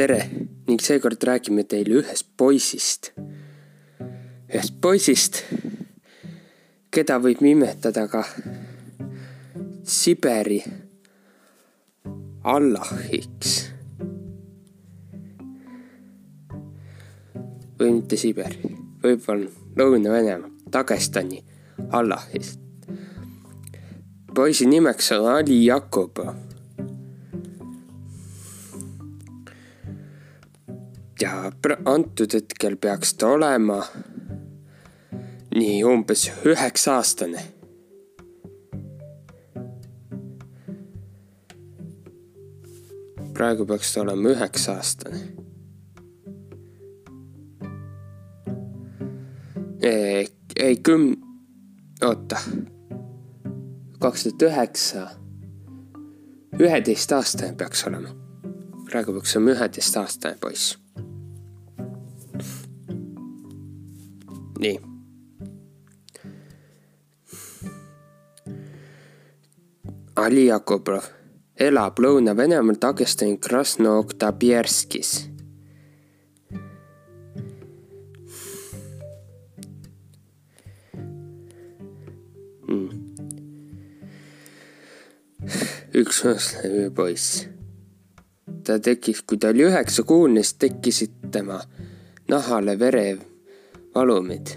tere ning seekord räägime teile ühest poisist. ühest poisist, keda võib nimetada ka Siberi Allahiks. või mitte Siberi, võib-olla Lõuna-Venemaa, Dagestani Allahist. poisi nimeks on Ali Jakobov ja antud hetkel peaks ta olema nii umbes üheksa aastane. praegu peaks ta olema üheksa aastane. ei küm-, oota, kaks tuhat üheksa, üheteistaastane peaks olema. praegu peaks olema üheteistaastane poiss nii. Ali Jakobov elab Lõuna-Venemaal Dagestani Krasno-Oktabjerskis. Hmm. üks moslemi poiss. ta tekkis, kui ta oli üheksakuune, siis tekkisid tema nahale verev valumid,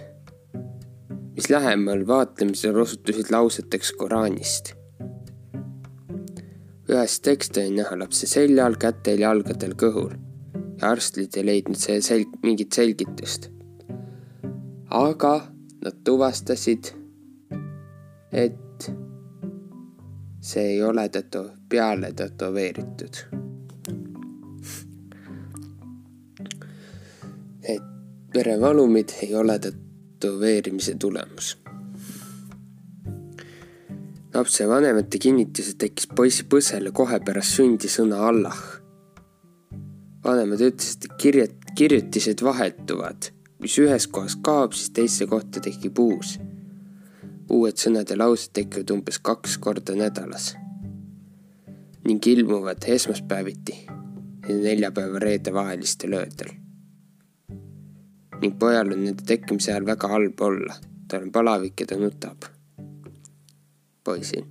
mis lähemal vaatlemisel osutusid lauseteks Koraanist. ühes tekst oli näha lapse seljal, kätel, jalgadel, kõhul ja arstid ei leidnud see selg-, mingit selgitust. aga nad tuvastasid, et see ei ole täto-, peale tätoveeritud. Verevalumid ei ole tätoveerimise tulemus. lapsevanemate kinnitusel tekkis poisi põsele kohe pärast sündi sõna Allah. vanemad ütlesid, et kirjat-, kirjutised vahetuvad, mis ühes kohas kaob, siis teise kohta tekib uus. uued sõnad ja laused tekivad umbes kaks korda nädalas ning ilmuvad esmaspäeviti ja neljapäeva-reede vahelistel öödel ning pojal on nende tekkimise ajal väga halb olla. tal on palavik ja ta nutab. poisil.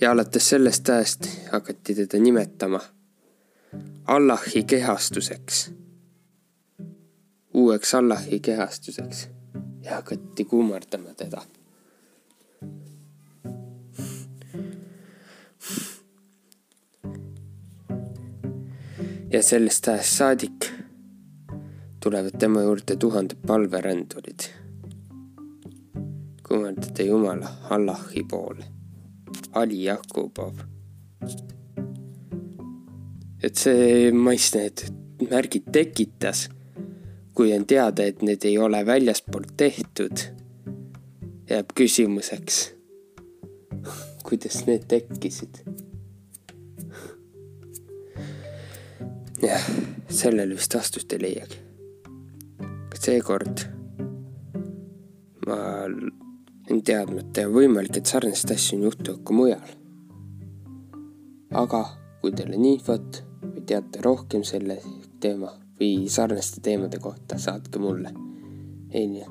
ja alates sellest ajast hakati teda nimetama Allahi kehastuseks. uueks Allahi kehastuseks ja hakati kummardama teda ja sellest ajast saadik tulevad tema juurde tuhanded palverändurid. kummardada Jumala Allahi poole. Ali Jakubov. et see mais need märgid tekitas, kui on teada, et need ei ole väljaspoolt tehtud, jääb küsimuseks, kuidas need tekkisid. jah, sellele vist vastust ei leiagi seekord ma olen teadmata ja võimalik, et sarnaseid asju on juhtunud ka mujal. aga kui teil on infot või teate rohkem selle teema või sarnaste teemade kohta, saatke mulle. onju.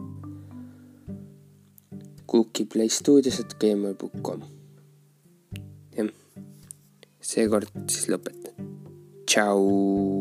cookieplaystudio's.gmail.com jah, seekord siis lõpetan. tšau.